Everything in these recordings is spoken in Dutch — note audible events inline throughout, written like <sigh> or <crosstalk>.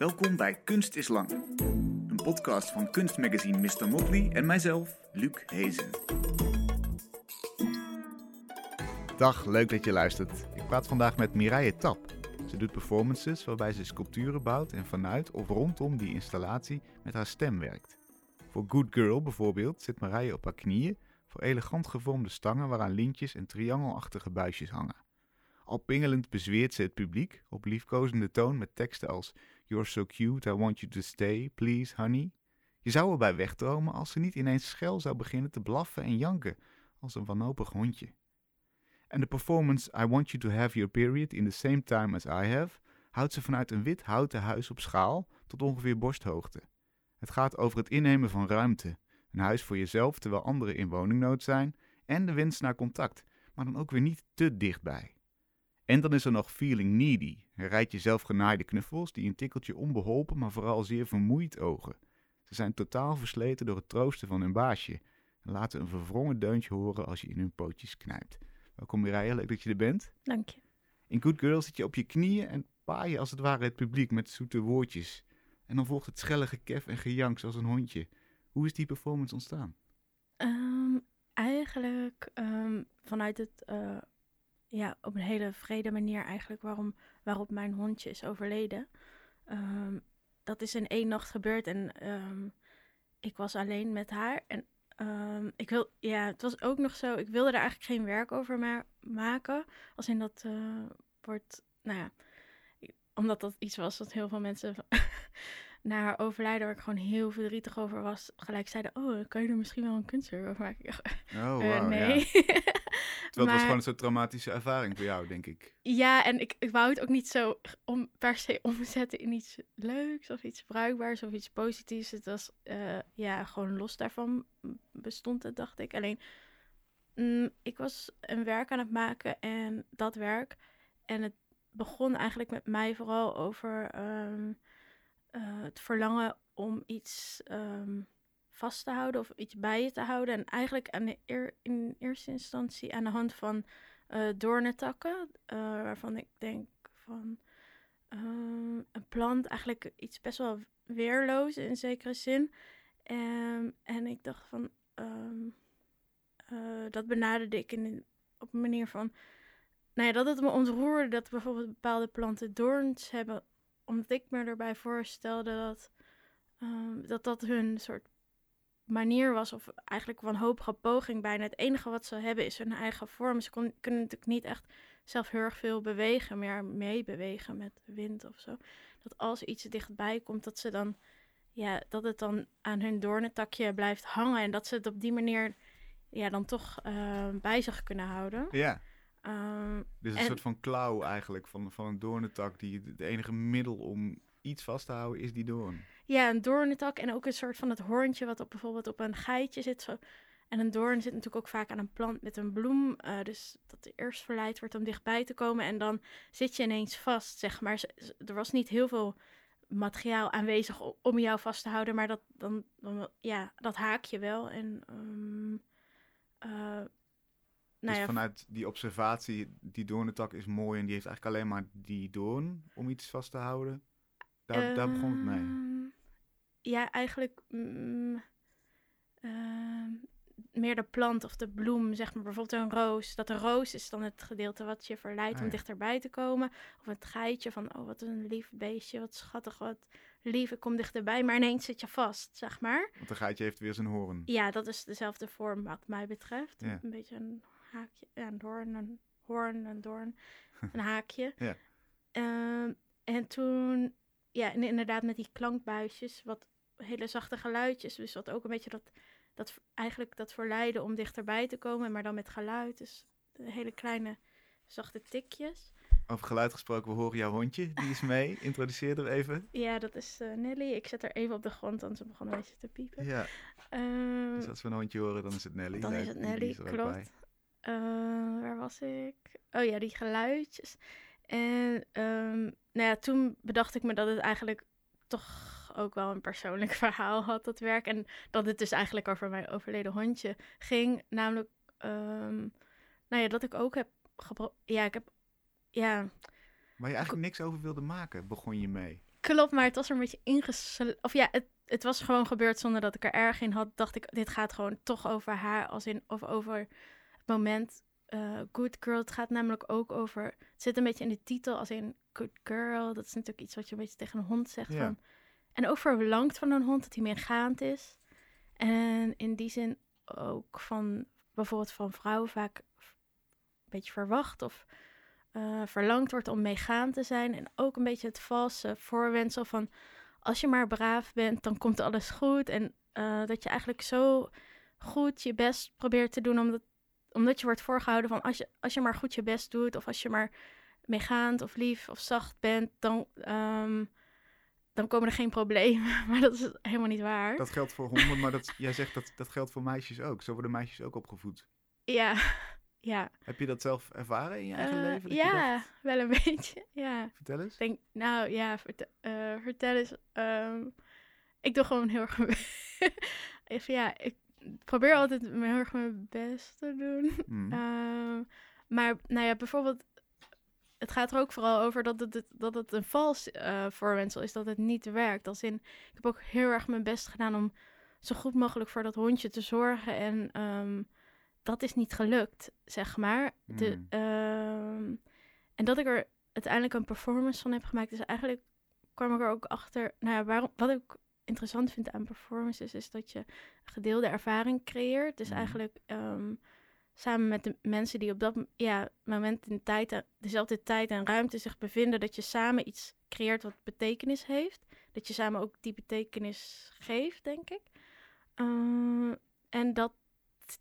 Welkom bij Kunst is Lang. Een podcast van kunstmagazine Mr. Motley en mijzelf, Luc Hezen. Dag, leuk dat je luistert. Ik praat vandaag met Mireille Tap. Ze doet performances waarbij ze sculpturen bouwt en vanuit of rondom die installatie met haar stem werkt. Voor Good Girl bijvoorbeeld zit Mireille op haar knieën voor elegant gevormde stangen waaraan lintjes en triangelachtige buisjes hangen. Al pingelend bezweert ze het publiek op liefkozende toon met teksten als You're so cute, I want you to stay, please honey. Je zou erbij wegdromen als ze niet ineens schel zou beginnen te blaffen en janken als een wanhopig hondje. En de performance I want you to have your period in the same time as I have houdt ze vanuit een wit houten huis op schaal tot ongeveer borsthoogte. Het gaat over het innemen van ruimte, een huis voor jezelf terwijl anderen in woningnood zijn en de wens naar contact, maar dan ook weer niet te dichtbij. En dan is er nog Feeling Needy, een rijtje zelfgenaaide knuffels die een tikkeltje onbeholpen, maar vooral zeer vermoeid ogen. Ze zijn totaal versleten door het troosten van hun baasje en laten een verwrongen deuntje horen als je in hun pootjes knijpt. Welkom Mireille, leuk dat je er bent. Dank je. In Good Girl zit je op je knieën en paai je als het ware het publiek met zoete woordjes. En dan volgt het schelle gekef en gejank zoals een hondje. Hoe is die performance ontstaan? Ehm, eigenlijk um, vanuit het, uh, ja, op een hele vrede manier eigenlijk waarom, waarop mijn hondje is overleden. Um, dat is in één nacht gebeurd en ik was alleen met haar. En ik wil, ja, het was ook nog zo, ik wilde er eigenlijk geen werk over ma maken. Als in dat uh, wordt, nou ja, omdat dat iets was dat heel veel mensen <laughs> na haar overlijden, waar ik gewoon heel verdrietig over was, gelijk zeiden: Oh, kan je er misschien wel een kunstwerk over maken? <laughs> Oh, wow, uh, nee. Ja. <laughs> Terwijl het was gewoon een soort traumatische ervaring voor jou, denk ik. Ja, en ik, ik wou het ook niet zo om, per se <laughs> omzetten in iets leuks of iets bruikbaars of iets positiefs. Het was, uh, ja, gewoon los daarvan bestond het, dacht ik. Alleen, mm, ik was een werk aan het maken en dat werk. En het begon eigenlijk met mij vooral over um, uh, het verlangen om iets um, vast te houden of iets bij je te houden. En eigenlijk in eerste instantie aan de hand van uh, doornetakken, uh, waarvan ik denk van um, een plant eigenlijk iets best wel weerloos in zekere zin. Um, en ik dacht van, uh, dat benaderde ik in, op een manier van, nou ja, dat het me ontroerde dat bijvoorbeeld bepaalde planten doorns hebben omdat ik me erbij voorstelde dat, um, dat dat hun soort manier was, of eigenlijk wanhopige poging bijna. Het enige wat ze hebben is hun eigen vorm. Ze kon, kunnen natuurlijk niet echt zelf heel erg veel bewegen, meer meebewegen met wind of zo. Dat als iets dichtbij komt, dat ze dan, ja, dat het dan aan hun doornetakje blijft hangen en dat ze het op die manier, ja, dan toch uh, bij zich kunnen houden. Ja. Um, dus een en, soort van klauw eigenlijk van, van een doornetak die het enige middel om iets vast te houden is die doorn. Ja, een doornetak en ook een soort van het hoorntje wat op bijvoorbeeld op een geitje zit. Zo. En een doorn zit natuurlijk ook vaak aan een plant met een bloem. Uh, dus dat er eerst verleid wordt om dichtbij te komen. En dan zit je ineens vast, zeg maar. Er was niet heel veel materiaal aanwezig om jou vast te houden. Maar dat, dan, dan ja, dat haak je wel. En um, uh, nou dus vanuit die observatie, die doornetak is mooi en die heeft eigenlijk alleen maar die doorn om iets vast te houden. Daar, daar begon het mee. Ehm, ja, eigenlijk mm, uh, meer de plant of de bloem, zeg maar bijvoorbeeld een roos. Dat de roos is dan het gedeelte wat je verleidt ah, om ja. dichterbij te komen. Of het geitje van, oh wat een lief beestje, wat schattig, wat lief, ik kom dichterbij. Maar ineens zit je vast, zeg maar. Want een geitje heeft weer zijn hoorn. Ja, dat is dezelfde vorm wat mij betreft. Ja. Een beetje een haakje, ja, een doorn, een hoorn, een doorn, <laughs> een haakje. ja. Um, en toen, ja, en inderdaad met die klankbuisjes, wat hele zachte geluidjes, dus wat ook een beetje dat, dat eigenlijk dat verleiden om dichterbij te komen, maar dan met geluid, dus hele kleine zachte tikjes. Over geluid gesproken, we horen jouw hondje, die is mee. <laughs> Introduceer er even. Ja, dat is uh, Nelly. Ik zet haar even op de grond, want ze begon een beetje te piepen. Ja. Um, dus als we een hondje horen, dan is het Nelly. Dan is het Nelly, klopt. Uh, waar was ik? Oh ja, die geluidjes. En um, nou ja, toen bedacht ik me dat het eigenlijk toch ook wel een persoonlijk <laughs> verhaal had, dat werk. En dat het dus eigenlijk over mijn overleden hondje ging. Namelijk, um, nou ja, dat ik ook heb Ja, ik heb. Ja. Waar je eigenlijk niks over wilde maken, begon je mee. Klopt, maar het was er een beetje ingesloten. Of ja, het, het was gewoon gebeurd zonder dat ik er erg in had. Dacht ik, dit gaat gewoon toch over haar. Als in, of over het moment. eh, good girl. Het gaat namelijk ook over. Het zit een beetje in de titel als in good girl. Dat is natuurlijk iets wat je een beetje tegen een hond zegt. Ja. Van, en ook verlangt van een hond dat hij meegaand is. En in die zin ook van bijvoorbeeld van vrouwen vaak een beetje verwacht of eh, verlangd wordt om meegaand te zijn. En ook een beetje het valse voorwendsel van als je maar braaf bent, dan komt alles goed. En eh, dat je eigenlijk zo goed je best probeert te doen, omdat, omdat je wordt voorgehouden van als je, als je maar goed je best doet, of als je maar meegaand of lief of zacht bent, dan, ehm, dan komen er geen problemen. <laughs> maar dat is helemaal niet waar. Dat geldt voor honden, maar dat, jij zegt dat dat geldt voor meisjes ook. Zo worden meisjes ook opgevoed. Ja, <laughs> ja. Heb je dat zelf ervaren in je eigen Eh, leven? ja, dacht, wel een <laughs> beetje. Ja. vertel eens. denk, nou ja, verte- eh, vertel eens. ehm, ik doe gewoon heel erg Even, ja, ik probeer altijd heel erg mijn best te doen. Hmm. Ehm, maar nou ja, bijvoorbeeld, het gaat er ook vooral over dat het, dat het een vals eh, voorwendsel is, dat het niet werkt. Als in, ik heb ook heel erg mijn best gedaan om zo goed mogelijk voor dat hondje te zorgen. En ehm, dat is niet gelukt, zeg maar. De, Hmm. ehm, en dat ik er uiteindelijk een performance van heb gemaakt, is eigenlijk kwam ik er ook achter. Nou ja, waarom, wat ik interessant vind aan performances, is dat je gedeelde ervaring creëert. Dus Mhm. eigenlijk ehm, samen met de mensen die op dat ja, moment in tijd, en- dezelfde tijd en ruimte zich bevinden, dat je samen iets creëert wat betekenis heeft. Dat je samen ook die betekenis geeft, denk ik. Ehm, en dat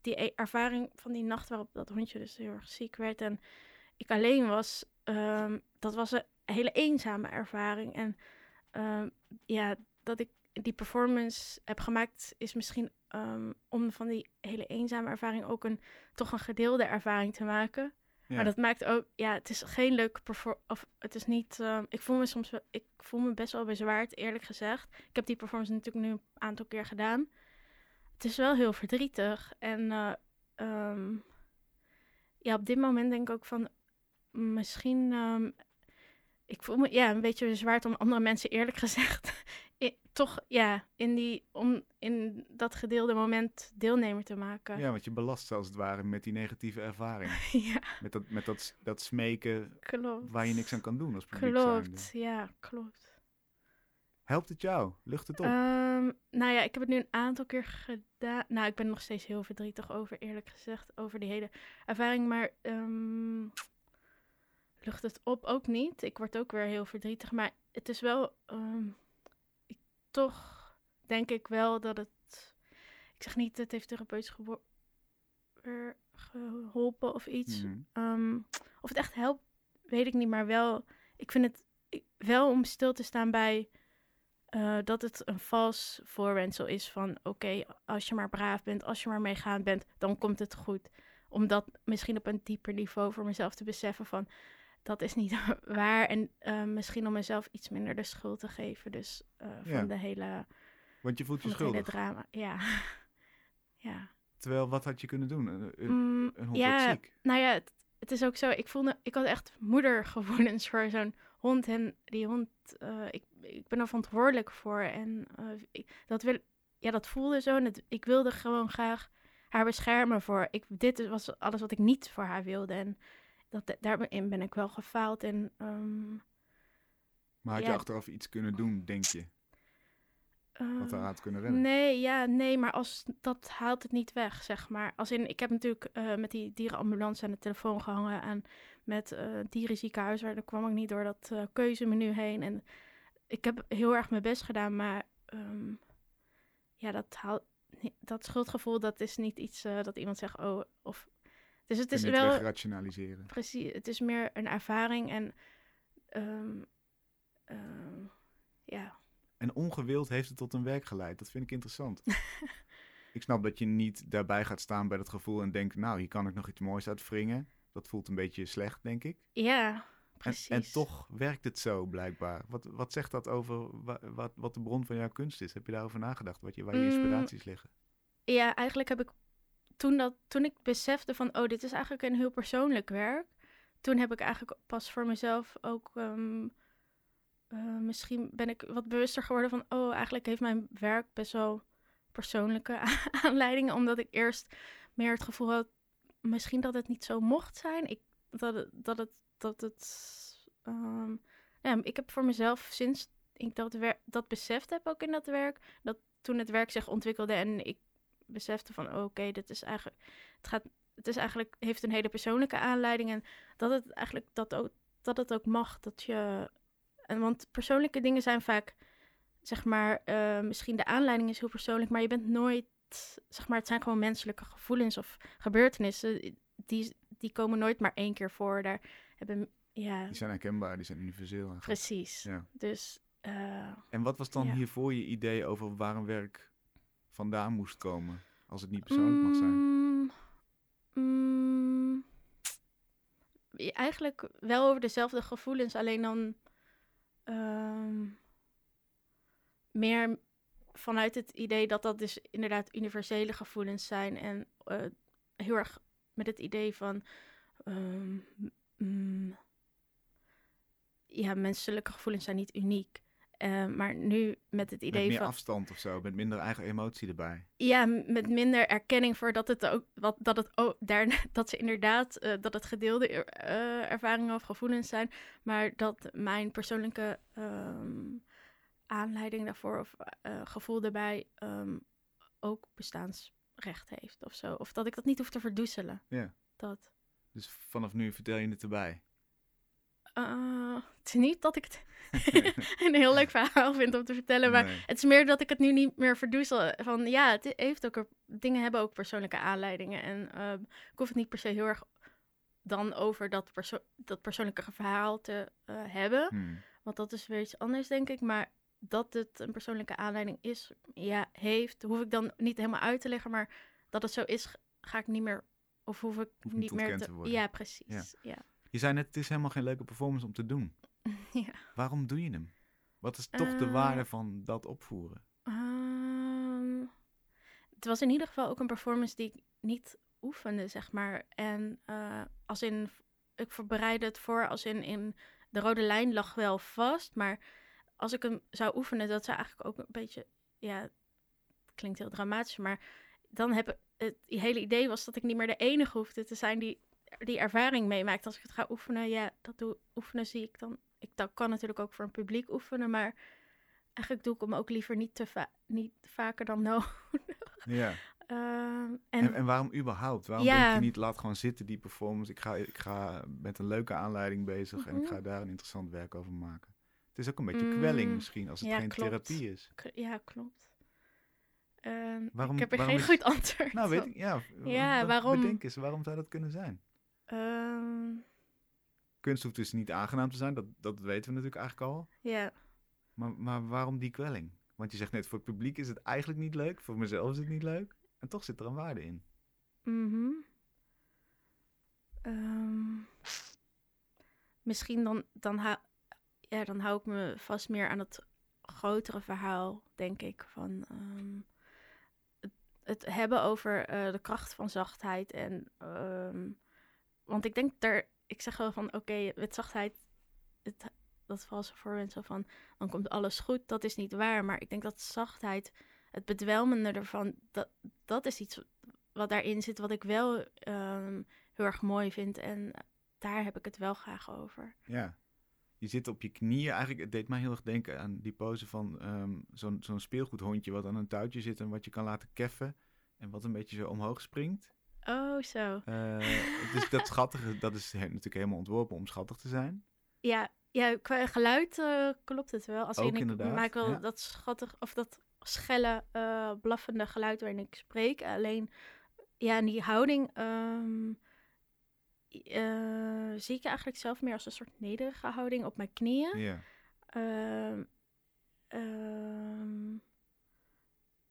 die e- ervaring van die nacht waarop dat hondje dus heel erg ziek werd en ik alleen was, ehm, dat was een hele eenzame ervaring. En ehm, ja, dat ik die performance heb gemaakt, is misschien ehm, om van die hele eenzame ervaring ook een toch een gedeelde ervaring te maken. Ja. Maar dat maakt ook, ja, het is geen leuk perform, of het is niet, ehm, ik voel me soms, wel- ik voel me best wel bezwaard, eerlijk gezegd. Ik heb die performance natuurlijk nu een aantal keer gedaan. Het is wel heel verdrietig en eh, ehm, ja, op dit moment denk ik ook van, misschien, ik voel me ja, een beetje bezwaard om andere mensen eerlijk <laughs> gezegd, i- toch ja, in, die, om in dat gedeelde moment deelnemer te maken. Ja, want je belast ze als het ware met die negatieve ervaring. <laughs> ja Met dat, met dat, dat smeken klopt. waar je niks aan kan doen als publiek zijnde. Klopt, ja, klopt. Helpt het jou? Lucht het op? Ehm, nou ja, ik heb het nu een aantal keer gedaan. Nou, ik ben nog steeds heel verdrietig over, eerlijk gezegd, over die hele ervaring. Maar ehm, lucht het op ook niet. Ik word ook weer heel verdrietig. Maar het is wel, ehm, toch denk ik wel dat het, ik zeg niet, het heeft therapeutisch geholpen of iets. Mhm. Ehm, of het echt helpt, weet ik niet. Maar wel, ik vind het ik- wel om stil te staan bij eh, dat het een vals voorwendsel is van... oké, als je maar braaf bent, als je maar meegaan bent, dan komt het goed. Om dat misschien op een dieper niveau voor mezelf te beseffen van... dat is niet <laughs> waar. En eh, misschien om mezelf iets minder de schuld te geven. Dus eh, van Ja. de hele, Want je voelt je schuldig. drama. Ja, <laughs> ja. Terwijl, wat had je kunnen doen? Een, een, Mm, een hond ja, ziek. nou ja, het, het is ook zo. Ik voelde, ik had echt moedergevoelens <laughs> voor zo'n hond. En die hond, eh, ik, ik ben er verantwoordelijk voor. En ik, dat, wil, ja, dat voelde zo. En het- ik wilde gewoon graag haar beschermen voor. Ik, dit was alles wat ik niet voor haar wilde. En dat, daarin ben ik wel gefaald. En ehm, Maar had ja. je achteraf iets kunnen doen, denk je? Wat eh, haar had kunnen redden? Nee, ja, nee, maar als, dat haalt het niet weg, zeg maar. Als in, ik heb natuurlijk eh, met die dierenambulance aan de telefoon gehangen en met eh dierenziekenhuis, waar daar kwam ik niet door dat eh, keuzemenu heen. En ik heb heel erg mijn best gedaan, maar ehm, ja, dat haalt, dat schuldgevoel, dat is niet iets eh, dat iemand zegt, oh, of... Dus het is wel, wegrationaliseren. precies, het is meer een ervaring en, ehm, ehm, ja, En ongewild heeft het tot een werk geleid. Dat vind ik interessant. <laughs> ik snap dat je niet daarbij gaat staan bij dat gevoel en denkt, nou, hier kan ik nog iets moois uit wringen. Dat voelt een beetje slecht, denk ik. ja, En, precies. en toch werkt het zo, blijkbaar. Wat, wat zegt dat over wa- wat, wat de bron van jouw kunst is? Heb je daarover nagedacht? Wat je, waar je Mm. inspiraties liggen? Ja, eigenlijk heb ik toen, dat, toen ik besefte van, oh, dit is eigenlijk een heel persoonlijk werk. Toen heb ik eigenlijk pas voor mezelf ook ehm, eh, misschien ben ik wat bewuster geworden van, oh, eigenlijk heeft mijn werk best wel persoonlijke <laughs> aanleidingen, omdat ik eerst meer het gevoel had, misschien dat het niet zo mocht zijn. Ik, dat het, dat het, dat het, ehm, ja, ik heb voor mezelf sinds ik dat, dat beseft heb ook in dat werk, dat toen het werk zich ontwikkelde en ik besefte van, oh, oké, dit is eigenlijk, het gaat, het is eigenlijk, heeft een hele persoonlijke aanleiding en dat het eigenlijk, dat ook, dat het ook mag, dat je, en want persoonlijke dingen zijn vaak, zeg maar, eh, misschien de aanleiding is heel persoonlijk, maar je bent nooit, zeg maar, het zijn gewoon menselijke gevoelens of gebeurtenissen, die, die komen nooit maar één keer voor, daar hebben, ja, Die zijn herkenbaar, die zijn universeel. precies. Ja. Dus, eh, En wat was dan Ja. hiervoor je idee over waar een werk vandaan moest komen? Als het niet persoonlijk mag zijn. Mm, mm, eigenlijk wel over dezelfde gevoelens, alleen dan ehm, meer vanuit het idee dat dat dus inderdaad universele gevoelens zijn en eh, heel erg met het idee van ehm, ja, menselijke gevoelens zijn niet uniek. Eh, maar nu met het Met idee meer van afstand of zo, met minder eigen emotie erbij. ja, met minder erkenning voor dat het ook, wat, dat het ook, daar, <laughs> dat ze inderdaad, eh, dat het gedeelde eh, ervaringen of gevoelens zijn, maar dat mijn persoonlijke ehm, aanleiding daarvoor of gevoel daarbij ehm, ook bestaansrecht heeft of zo. Of dat ik dat niet hoef te verdoezelen. Ja. Dat. Dus vanaf nu vertel je het erbij. Eh, het is niet dat ik het <laughs> <laughs> een heel leuk verhaal vind om te vertellen, maar Nee. Het is meer dat ik het nu niet meer verdoezel. Van ja, het heeft ook er, dingen hebben ook persoonlijke aanleidingen. En ehm, ik hoef het niet per se heel erg dan over dat, perso- dat persoonlijke verhaal te eh, hebben. Hmm. Want dat is weer iets anders, denk ik. Maar dat het een persoonlijke aanleiding is, ja, heeft, hoef ik dan niet helemaal uit te leggen. Maar dat het zo is, ga ik niet meer. Of hoef ik niet niet meer te. te worden. ja, precies. Ja. Je zei net, het is helemaal geen leuke performance om te doen. <laughs> ja. Waarom doe je hem? Wat is toch de Eh, waarde van dat opvoeren? Ehm, het was in ieder geval ook een performance die ik niet oefende, zeg maar. En eh, als in, ik bereidde het voor als in, in de rode lijn lag wel vast, maar als ik hem zou oefenen, dat zou eigenlijk ook een beetje, ja, het klinkt heel dramatisch, maar dan heb ik, het hele idee was dat ik niet meer de enige hoefde te zijn die die ervaring meemaakt. Als ik het ga oefenen, ja, dat doe, oefenen zie ik dan. Ik dat kan natuurlijk ook voor een publiek oefenen, maar eigenlijk doe ik hem ook liever niet te va- niet vaker dan <laughs> nodig. Ja. Ehm, en, En, en waarom überhaupt? Waarom Ja. denk je niet, laat gewoon zitten die performance. Ik ga, ik ga met een leuke aanleiding bezig en ik Mhm. ga daar een interessant werk over maken. Het is ook een beetje kwelling Mm, misschien, als het ja, geen klopt. therapie is. k- ja, klopt. Ehm, Waarom- ik heb er geen is- goed <laughs> antwoord Nou, weet ik, ja. Ja, waarom? Bedenk eens, waarom zou dat kunnen zijn? Ehm, Kunst hoeft dus niet aangenaam te zijn, dat, dat weten we natuurlijk eigenlijk al. ja, Maar, maar waarom die kwelling? Want je zegt net, voor het publiek is het eigenlijk niet leuk, voor mezelf is het niet leuk. En toch zit er een waarde in. mhm. Ehm, misschien dan, dan, hou, ja, dan hou ik me vast meer aan het grotere verhaal, denk ik. Van ehm, het, het hebben over eh, de kracht van zachtheid. En, want ik denk daar, ik zeg wel van oké, met zachtheid, het, dat valt voor mensen van dan komt alles goed. Dat is niet waar. Maar ik denk dat zachtheid, het bedwelmende ervan, dat, dat is iets wat daarin zit, wat ik wel ehm, heel erg mooi vind. En daar heb ik het wel graag over. Ja. Je zit op je knieën. Eigenlijk, het deed mij heel erg denken aan die pose van ehm, zo'n zo'n speelgoedhondje wat aan een touwtje zit en wat je kan laten keffen. En wat een beetje zo omhoog springt. Oh, zo. Dus dat <laughs> schattige, dat is he- natuurlijk helemaal ontworpen om schattig te zijn. Ja, ja qua geluid eh, klopt het wel. Als Ook ik inderdaad, maak wel ja. dat schattig of dat schelle, eh, blaffende geluid waarin ik spreek. Alleen, ja, in die houding ehm, eh, zie ik eigenlijk zelf meer als een soort nederige houding op mijn knieën. Ja. Ehm, ehm,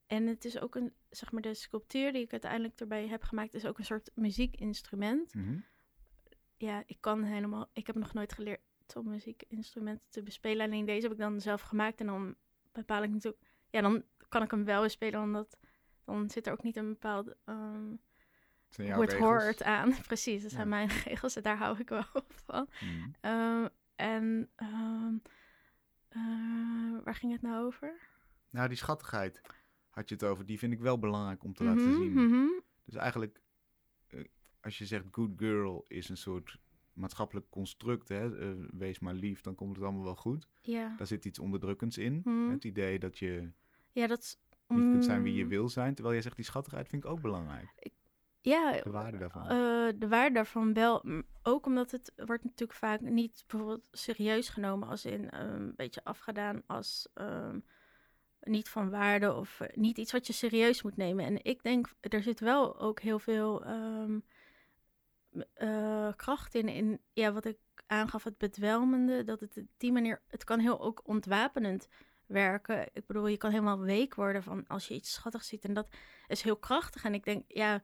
en het is ook een, zeg maar, de sculptuur die ik uiteindelijk erbij heb gemaakt, is ook een soort muziekinstrument. Mhm. Ja, ik kan helemaal, ik heb nog nooit geleerd om muziekinstrumenten te bespelen. Alleen deze heb ik dan zelf gemaakt en dan bepaal ik natuurlijk, ja, dan kan ik hem wel bespelen, omdat dan zit er ook niet een hoe het regels. hoort aan. <laughs> Precies, dat zijn Ja. mijn <laughs> regels en daar hou ik wel <laughs> van. Mhm. Ehm, en ehm, Eh, waar ging het nou over? Nou, die schattigheid had je het over. Die vind ik wel belangrijk om te laten Mhm, zien. mhm. Dus eigenlijk, eh, als je zegt good girl is een soort maatschappelijk construct, hè, eh, wees maar lief, dan komt het allemaal wel goed. Ja. Daar zit iets onderdrukkends in. Mhm. Het idee dat je ja, dat niet kunt zijn wie je mm, wil zijn. Terwijl jij zegt, die schattigheid vind ik ook belangrijk. Ja, De waarde daarvan. Eh, de waarde daarvan wel. Ook omdat het wordt natuurlijk vaak niet bijvoorbeeld serieus genomen als in eh, een beetje afgedaan als ehm, niet van waarde of eh, niet iets wat je serieus moet nemen. En ik denk, er zit wel ook heel veel ehm, eh, kracht in, in ja, wat ik aangaf, het bedwelmende. Dat het die manier, het kan heel ook ontwapenend werken. Ik bedoel, je kan helemaal week worden van als je iets schattigs ziet. En dat is heel krachtig. En ik denk, ja,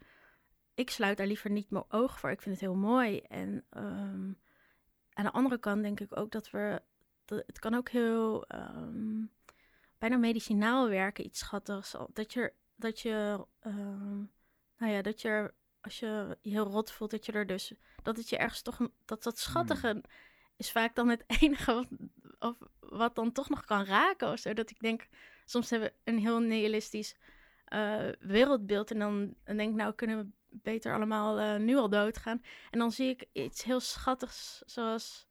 ik sluit daar liever niet mijn ogen voor. Ik vind het heel mooi. En ehm, aan de andere kant denk ik ook dat we. Het kan ook heel ehm, bijna medicinaal werken, iets schattigs. Dat je, dat je, ehm, nou ja, dat je, als je je heel rot voelt, dat je er dus, dat het je ergens toch, dat dat schattige is vaak dan het <laughs> enige wat, of, wat dan toch nog kan raken of zo. Dat ik denk, soms hebben we een heel nihilistisch eh, wereldbeeld en dan, dan denk ik, nou kunnen we beter allemaal eh, nu al doodgaan. En dan zie ik iets heel schattigs, zoals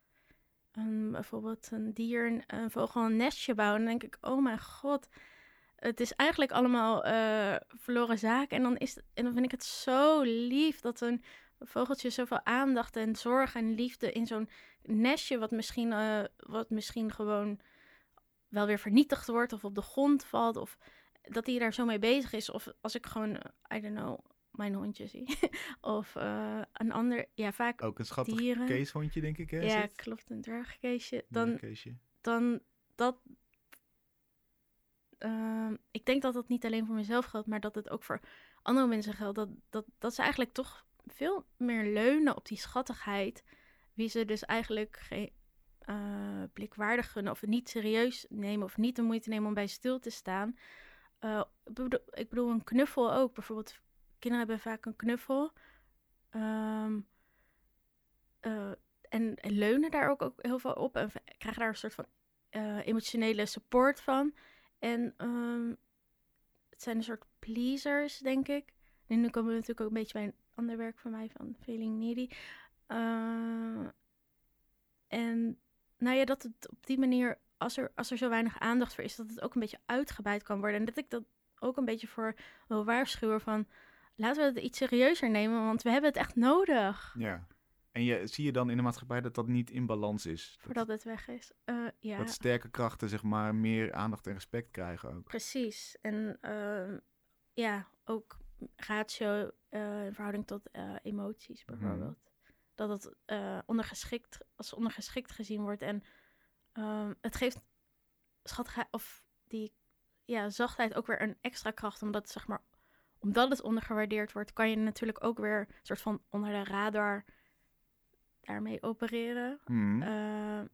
een, bijvoorbeeld een dier, een, vogel een nestje bouwen. En dan denk ik, oh mijn god, het is eigenlijk allemaal eh, verloren zaken. En dan, is en dan vind ik het zo lief dat een vogeltje zoveel aandacht en zorg en liefde in zo'n nestje, wat misschien, eh, wat misschien gewoon wel weer vernietigd wordt of op de grond valt. Of dat hij daar zo mee bezig is. Of als ik gewoon, I don't know, mijn hondje zie. <laughs> of eh, een ander, ja, vaak Ook een schattig dieren. keeshondje, denk ik, hè? ja, het? klopt, een dwergkeesje. Ja, Dan, dan dat. ehm, ik denk dat dat niet alleen voor mezelf geldt, maar dat het ook voor andere mensen geldt. Dat, dat, dat ze eigenlijk toch veel meer leunen op die schattigheid. Wie ze dus eigenlijk geen eh, blikwaardig gunnen of niet serieus nemen of niet de moeite nemen om bij stil te staan. Eh, ik, bedoel, ik bedoel, een knuffel ook. Bijvoorbeeld, kinderen hebben vaak een knuffel. Ehm, eh, en, en leunen daar ook, ook heel veel op en krijgen daar een soort van eh, emotionele support van. En ehm, het zijn een soort pleasers, denk ik. En nu komen we natuurlijk ook een beetje bij een ander werk van mij, van Feeling Needy. Eh, en nou ja, dat het op die manier, als er, als er zo weinig aandacht voor is, dat het ook een beetje uitgebreid kan worden. En dat ik dat ook een beetje voor wil waarschuwen van, laten we het iets serieuzer nemen, want we hebben het echt nodig. Ja. En je, zie je dan in de maatschappij dat dat niet in balans is? Dat, Voordat het weg is. Eh, ja, dat sterke krachten, zeg maar, meer aandacht en respect krijgen ook. precies. En ehm, ja, ook ratio eh, in verhouding tot eh, emoties Mhm. bijvoorbeeld. Dat het ondergeschikt, als ondergeschikt gezien wordt. En ehm, het geeft schattigheid, of die ja, zachtheid ook weer een extra kracht. Omdat, zeg maar, omdat het ondergewaardeerd wordt, kan je natuurlijk ook weer een soort van onder de radar daarmee opereren.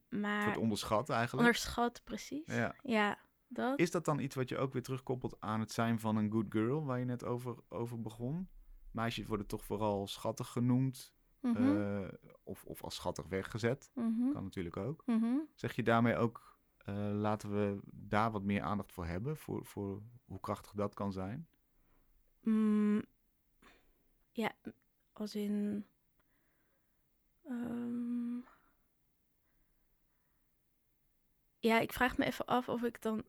Maar soort onderschat eigenlijk. onderschat, precies. Ja. ja dat. Is dat dan iets wat je ook weer terugkoppelt aan het zijn van een good girl, waar je net over, over begon? Meisjes worden toch vooral schattig genoemd Mhm, eh, of, of als schattig weggezet. mhm, Kan natuurlijk ook. mhm. Zeg je daarmee ook, eh, laten we daar wat meer aandacht voor hebben, voor, voor hoe krachtig dat kan zijn? Mm, ja, als in. ehm, ja, ik vraag me even af of ik dan.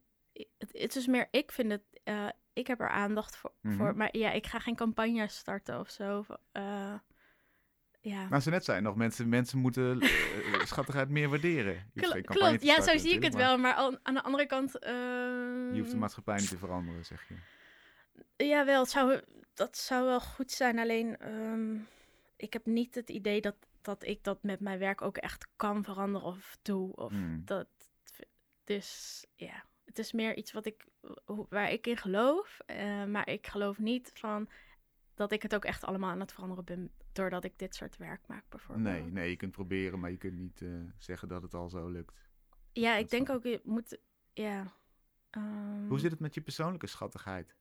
Het, het is meer, ik vind het. eh, ik heb er aandacht voor, Mhm. voor. Maar ja, ik ga geen campagne starten of zo. eh, ja. Nou, ze net zei nog, mensen, mensen moeten eh, schattigheid meer waarderen. Klopt, ja, zo zie ik het wel. Maar aan, de andere kant. maar Je hoeft de ehm, maatschappij niet te veranderen, zeg je. Ja, wel. Het zou, dat zou wel goed zijn. Alleen, ehm, ik heb niet het idee dat, dat ik dat met mijn werk ook echt kan veranderen of doe. Of Hmm. dat, dus ja, het is meer iets wat ik, waar ik in geloof. eh, maar ik geloof niet van dat ik het ook echt allemaal aan het veranderen ben. Doordat ik dit soort werk maak, bijvoorbeeld. Nee, nee, je kunt proberen, maar je kunt niet eh, zeggen dat het al zo lukt. Ja, ik denk ook, je moet, ja. ehm, Hoe zit het met je persoonlijke schattigheid?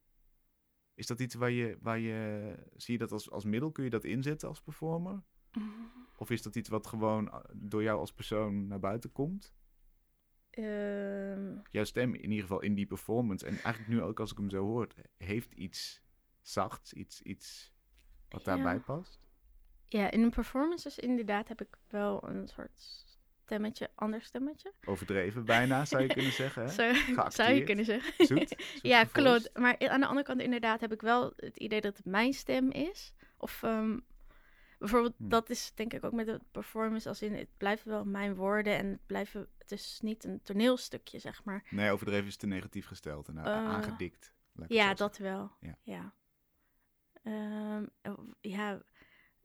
Is dat iets waar je, waar je zie je dat als, als middel? Kun je dat inzetten als performer? <laughs> Of is dat iets wat gewoon eh, door jou als persoon naar buiten komt? Ehm, Jouw stem in ieder geval in die performance. En eigenlijk nu ook als ik hem zo hoor, heeft iets zachts, iets, iets wat daarbij Ja. past. ja, in een performances inderdaad heb ik wel een soort stemmetje, ander stemmetje. Overdreven bijna, zou je <laughs> kunnen zeggen. Hè? Zo, zou je kunnen zeggen. Zoet, zoet <laughs> ja, klopt. Maar aan de andere kant inderdaad heb ik wel het idee dat het mijn stem is. Of ehm, bijvoorbeeld, Hm. dat is denk ik ook met de performance als in, het blijven wel mijn woorden en het blijven, het is niet een toneelstukje, zeg maar. Nee, overdreven is te negatief gesteld en Eh, aangedikt. ik het Ja, dat wel. Ja. Ja. Ehm, oh, ja,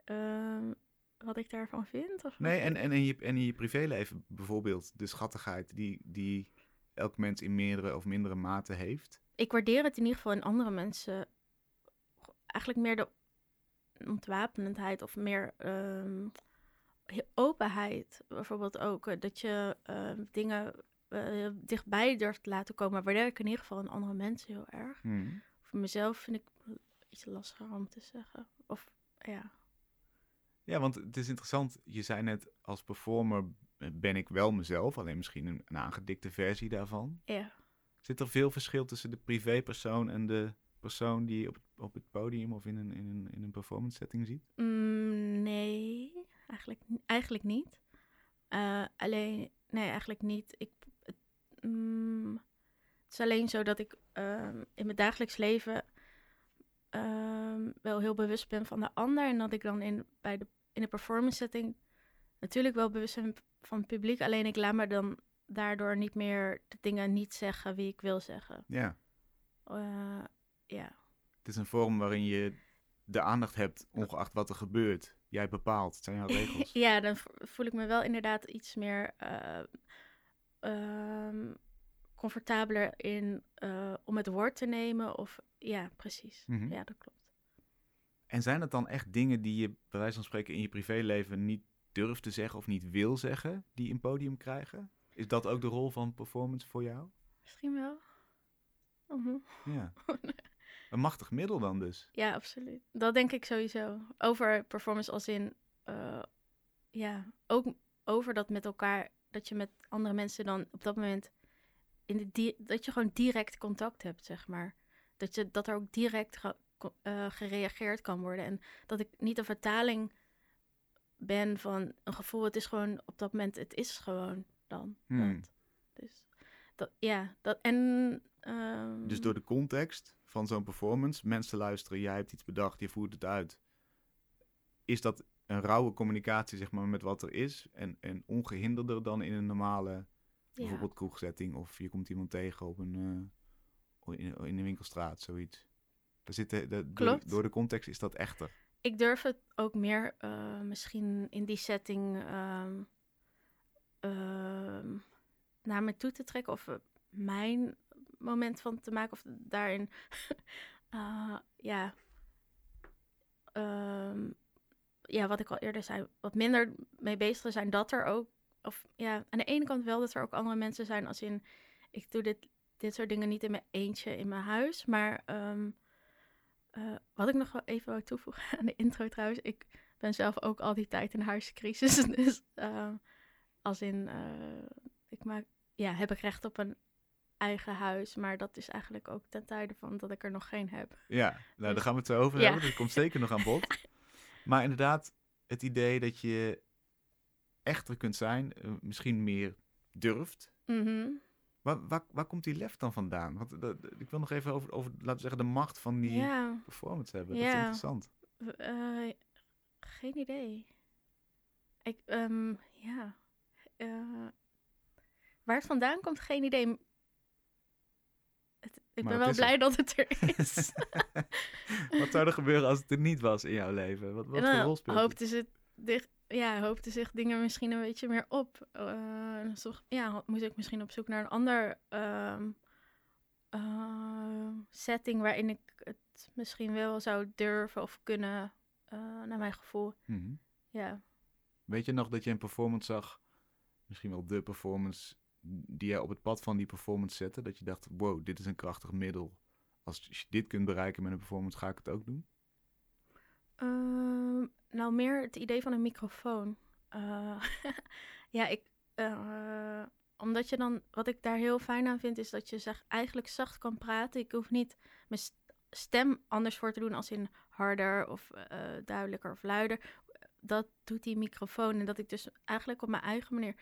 ehm, wat ik daarvan vind? Of Nee, en, en, in je, en in je privéleven bijvoorbeeld de schattigheid die, die elk mens in meerdere of mindere mate heeft. Ik waardeer het in ieder geval in andere mensen. Eigenlijk meer de ontwapenendheid of meer ehm, he- openheid. Bijvoorbeeld ook eh, dat je ehm, dingen eh, dichtbij durft te laten komen. Waardeer ik in ieder geval in andere mensen heel erg. Hmm. Voor mezelf vind ik iets lastiger om te zeggen. Of ja. Ja, want het is interessant. Je zei net, als performer ben ik wel mezelf, alleen misschien een, een aangedikte versie daarvan. ja. Zit er veel verschil tussen de privépersoon en de persoon die je op, het- op het podium of in een, in een, in een performance setting ziet? Mm, nee, eigenlijk, eigenlijk niet. Eh, alleen, nee, eigenlijk niet. Ik, het, mm, het is alleen zo dat ik ehm, in mijn dagelijks leven ehm, wel heel bewust ben van de ander. En dat ik dan in, bij de, in de performance setting natuurlijk wel bewust ben van het publiek. Alleen ik laat me dan daardoor niet meer de dingen niet zeggen wie ik wil zeggen. Ja, Eh, ja. het is een vorm waarin je de aandacht hebt, ongeacht wat er gebeurt. Jij bepaalt, het zijn jouw <laughs> regels. Ja, dan vo- voel ik me wel inderdaad iets meer eh, ehm, comfortabeler in eh, om het woord te nemen. Of ja, precies. Mhm. Ja, dat klopt. En zijn het dan echt dingen die je, bij wijze van spreken, in je privéleven niet durft te zeggen of niet wil zeggen, die een podium krijgen? Is dat ook de rol van performance voor jou? Misschien wel. Mhm. Ja. <laughs> Een machtig middel dan dus. Ja, absoluut. Dat denk ik sowieso. Over performance als in, eh, ja, ook over dat met elkaar, dat je met andere mensen dan op dat moment, in de dat je gewoon direct contact hebt, zeg maar. Dat, je, dat er ook direct eh, gereageerd kan worden. En dat ik niet een vertaling ben van een gevoel. Het is gewoon op dat moment, het is gewoon dan. Hmm. Dat. Dus dat, ja, dat en. ehm, Dus door de context van zo'n performance, mensen luisteren, jij hebt iets bedacht, je voert het uit. Is dat een rauwe communicatie, zeg maar, met wat er is en, en ongehinderder dan in een normale, ja. bijvoorbeeld kroegsetting of je komt iemand tegen op een, eh, in, in een winkelstraat, zoiets. Daar de, door, de, Klopt. door de context is dat echter. Ik durf het ook meer eh, misschien in die setting ehm, ehm, naar me toe te trekken of eh, mijn moment van te maken of daarin <laughs> eh, ja ehm, ja wat ik al eerder zei wat minder mee bezig te zijn dat er ook of ja aan de ene kant wel dat er ook andere mensen zijn als in ik doe dit dit soort dingen niet in mijn eentje in mijn huis maar eh, wat ik nog wel even wou toevoegen <laughs> aan de intro trouwens. Ik ben zelf ook al die tijd in huiscrisis. <laughs> Dus eh, als in, eh, ik maak, ja, heb ik recht op een eigen huis. Maar dat is eigenlijk ook ten tijde van dat ik er nog geen heb. Ja, nou, daar Dus- gaan we het zo over Ja. hebben. Dat komt zeker nog aan bod. <laughs> Maar inderdaad, het idee dat je echter kunt zijn, eh, misschien meer durft. Mhm. Waar, waar, waar komt die lef dan vandaan? Want ik wil nog even over, over, laten we zeggen, de macht van die Ja, performance hebben. Dat is interessant. eh, geen idee. Ik, ehm, ja. Eh, waar het vandaan komt, geen idee. Het, ik Maar ben het wel er. blij dat het er <laughs> is. Wat zou er gebeuren als het er niet was in jouw leven? Wat, wat voor Nou, rol speelt het? hoopte ze dicht, ja, hoopte zich dingen misschien een beetje meer op. Eh, dan zocht- ja, moest ik misschien op zoek naar een ander ehm, eh, setting waarin ik het misschien wel zou durven of kunnen, eh, naar mijn gevoel. Mhm. Ja. Weet je nog dat je een performance zag, misschien wel de performance, die jij op het pad van die performance zette? Dat je dacht, wow, dit is een krachtig middel. Als je dit kunt bereiken met een performance, ga ik het ook doen? Ehm, nou, meer het idee van een microfoon. Eh, <laughs> ja, ik, eh, omdat je dan, wat ik daar heel fijn aan vind, is dat je zeg, eigenlijk zacht kan praten. Ik hoef niet mijn st- stem anders voor te doen als in harder of eh, duidelijker of luider. Dat doet die microfoon. En dat ik dus eigenlijk op mijn eigen manier,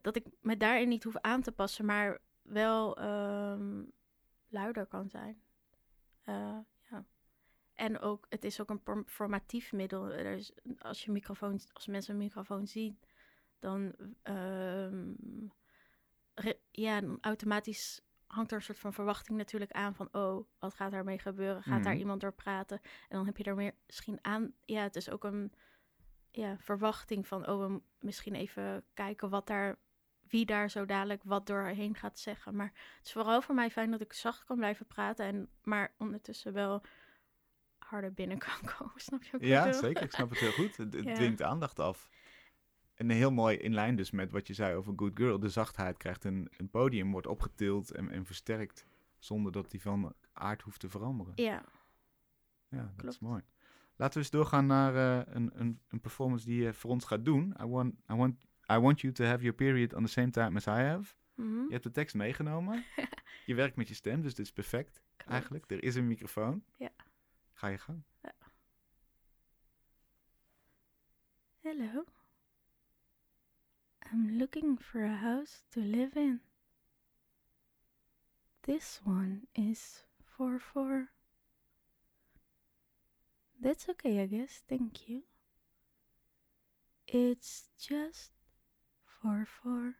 dat ik me daarin niet hoef aan te passen, maar wel ehm, luider kan zijn. En ook, het is ook een formatief middel. Er is, als je microfoon, als mensen een microfoon zien, dan, re- ja, dan automatisch hangt er een soort van verwachting natuurlijk aan van, oh, wat gaat daarmee gebeuren? Gaat daar Mhm. iemand door praten? En dan heb je er meer misschien aan, ja, het is ook een ja, verwachting van, oh, we misschien even kijken wat daar, wie daar zo dadelijk wat doorheen gaat zeggen. Maar het is vooral voor mij fijn dat ik zacht kan blijven praten, en, maar ondertussen wel harder binnen kan <laughs> komen. Snap je ik Ja, zeker. Ik snap het heel goed. Het, het <laughs> Ja. dwingt aandacht af. En heel mooi in lijn dus met wat je zei over Good Girl. De zachtheid krijgt een, een podium, wordt opgetild en, en versterkt. Zonder dat die van aard hoeft te veranderen. Ja, Ja, dat is klopt. mooi. Laten we eens doorgaan naar eh, een, een, een performance die je voor ons gaat doen. I want, I, want, I want you to have your period on the same time as I have. mhm, Je hebt de tekst meegenomen. <laughs> je werkt met je stem, dus dit is perfect klopt. eigenlijk. Er is een microfoon. Ja. Ga je gang. Hello. I'm looking for a house to live in. This one is 4 4. That's okay, I guess. Thank you. It's just 4 4.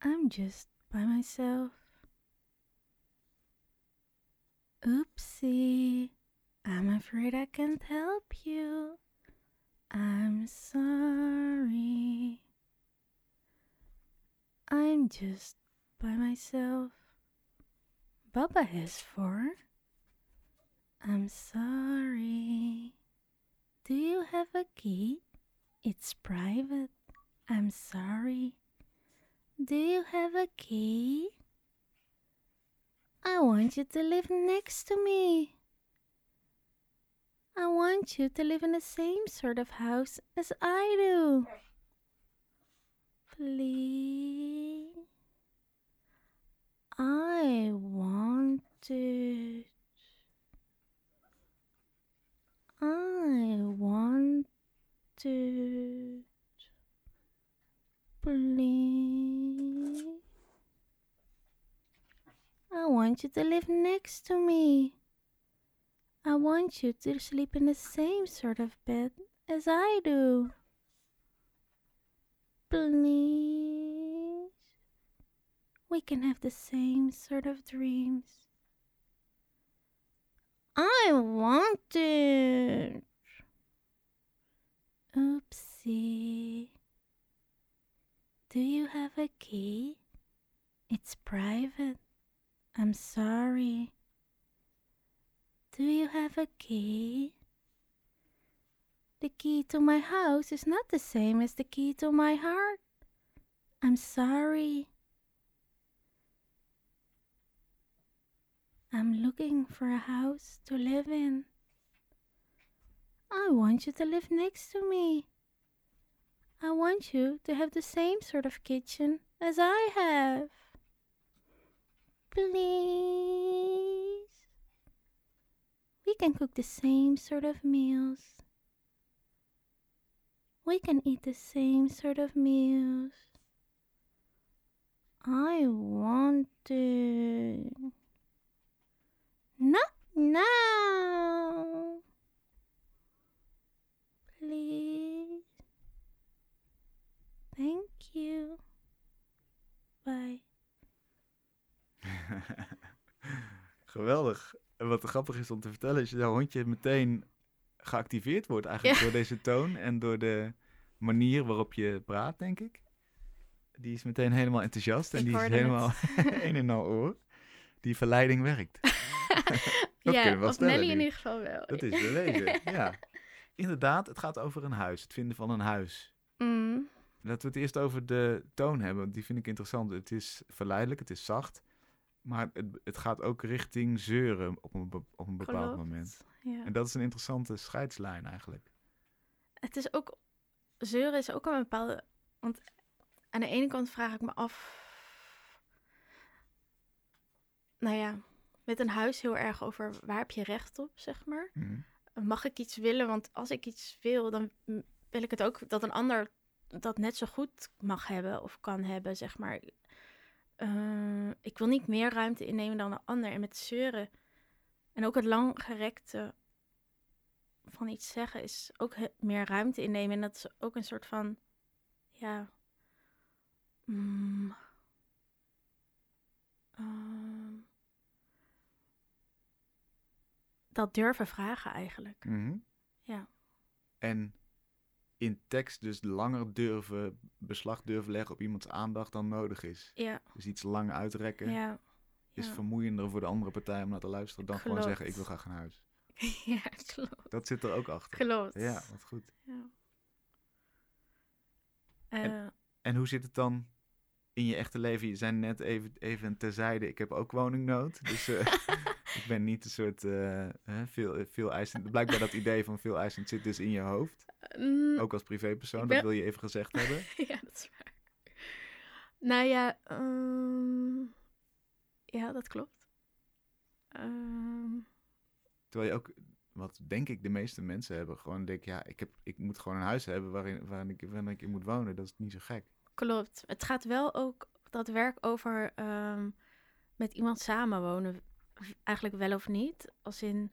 I'm just by myself. Oopsie. I'm afraid I can't help you. I'm sorry. I'm just by myself. Baba has four. I'm sorry. Do you have a key? It's private. I'm sorry. Do you have a key? I want you to live next to me. I want you to live in the same sort of house as I do. Please. I want it. I want it. Please. I want you to live next to me. I want you to sleep in the same sort of bed as I do. Please. We can have the same sort of dreams. I want it. Oopsie. Do you have a key? It's private. I'm sorry. Do you have a key? The key to my house is not the same as the key to my heart. I'm sorry. I'm looking for a house to live in. I want you to live next to me. I want you to have the same sort of kitchen as I have. Please. We can cook the same sort of meals. We can eat the same sort of meals. I want it. Not now. Please. Thank you. Bye. <laughs> Geweldig. En wat grappig is om te vertellen, is dat jouw hondje meteen geactiveerd wordt eigenlijk Ja. door deze toon en door de manier waarop je praat, denk ik. Die is meteen helemaal enthousiast en Ik die is helemaal <laughs> een en al oor. Die verleiding werkt. <laughs> Dat ja, we op stellen Nelly in ieder geval wel. Dat is bewezen, ja. Inderdaad, het gaat over een huis, het vinden van een huis. Mm, Laten we het eerst over de toon hebben, want die vind ik interessant. Het is verleidelijk, het is zacht, maar het, het gaat ook richting zeuren op een, be- op een bepaald klopt. moment. Ja. En dat is een interessante scheidslijn eigenlijk. Het is ook... Zeuren is ook een bepaalde... Want aan de ene kant vraag ik me af. Nou ja, met een huis heel erg over waar heb je recht op, zeg maar. Mhm. Mag ik iets willen? Want als ik iets wil, dan wil ik het ook dat een ander dat net zo goed mag hebben of kan hebben, zeg maar. Eh, ik wil niet meer ruimte innemen dan een ander. En met zeuren en ook het langgerekte van iets zeggen is ook meer ruimte innemen. En dat is ook een soort van, ja, mm, ehm, dat durven vragen eigenlijk. Mhm. Ja. En in tekst dus langer durven, beslag durven leggen op iemands aandacht dan nodig is. Ja, Dus iets lang uitrekken ja. is vermoeiender voor de andere partij om naar te luisteren dan gewoon zeggen ik wil graag een huis. <laughs> ja, klopt. Dat zit er ook achter. Klopt. Ja, wat goed. Ja. En- Eh, En hoe zit het dan in je echte leven? Je zei net even, even terzijde, ik heb ook woningnood. Dus eh, <laughs> ik ben niet een soort eh, veel, veel eisend. Blijkbaar dat idee van veel eisend zit dus in je hoofd. mm, Ook als privépersoon, dat wil je even gezegd <laughs> hebben. ja, dat is waar. Nou ja, ehm, ja, dat klopt. Ehm, Terwijl je ook, wat denk ik de meeste mensen hebben, gewoon denk ja, ik, heb, ik moet gewoon een huis hebben waarin, waarin, ik, waarin ik in moet wonen. Dat is niet zo gek. Klopt. Het gaat wel ook dat werk over ehm, met iemand samenwonen. Eigenlijk wel of niet. Als in,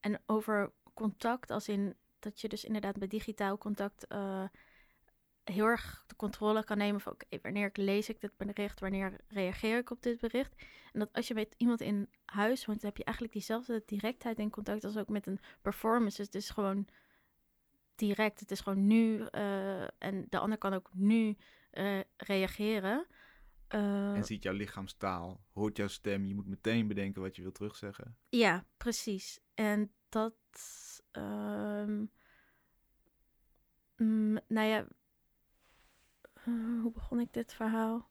en over contact, als in dat je dus inderdaad bij digitaal contact eh, heel erg de controle kan nemen van oké, wanneer lees ik dit bericht, wanneer reageer ik op dit bericht. En dat als je met iemand in huis woont, heb je eigenlijk diezelfde directheid in contact als ook met een performance. Het is gewoon direct, het is gewoon nu eh, en de ander kan ook nu eh, reageren. Eh, En ziet jouw lichaamstaal, hoort jouw stem. Je moet meteen bedenken wat je wil terugzeggen. Ja, precies. En dat. ehm, mm, nou ja. eh, hoe begon ik dit verhaal?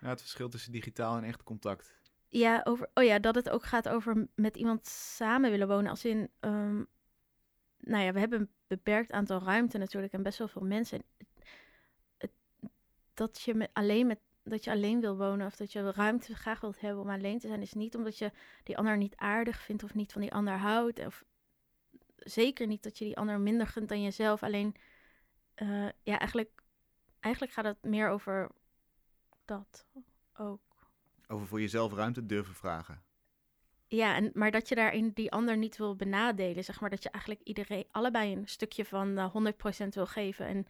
Ja, het verschil tussen digitaal en echt contact. Ja, over, oh ja, dat het ook gaat over met iemand samen willen wonen. Als in. ehm, nou ja, we hebben een beperkt aantal ruimte natuurlijk en best wel veel mensen. Dat je met, alleen met. Dat je alleen wil wonen of dat je ruimte graag wilt hebben om alleen te zijn, is niet omdat je die ander niet aardig vindt of niet van die ander houdt. Of zeker niet dat je die ander minder gunt dan jezelf. Alleen, eh, ja, eigenlijk, eigenlijk gaat het meer over dat ook. Over voor jezelf ruimte durven vragen. Ja, en, maar dat je daarin die ander niet wil benadelen. Zeg maar dat je eigenlijk iedereen allebei een stukje van eh 100% wil geven. En,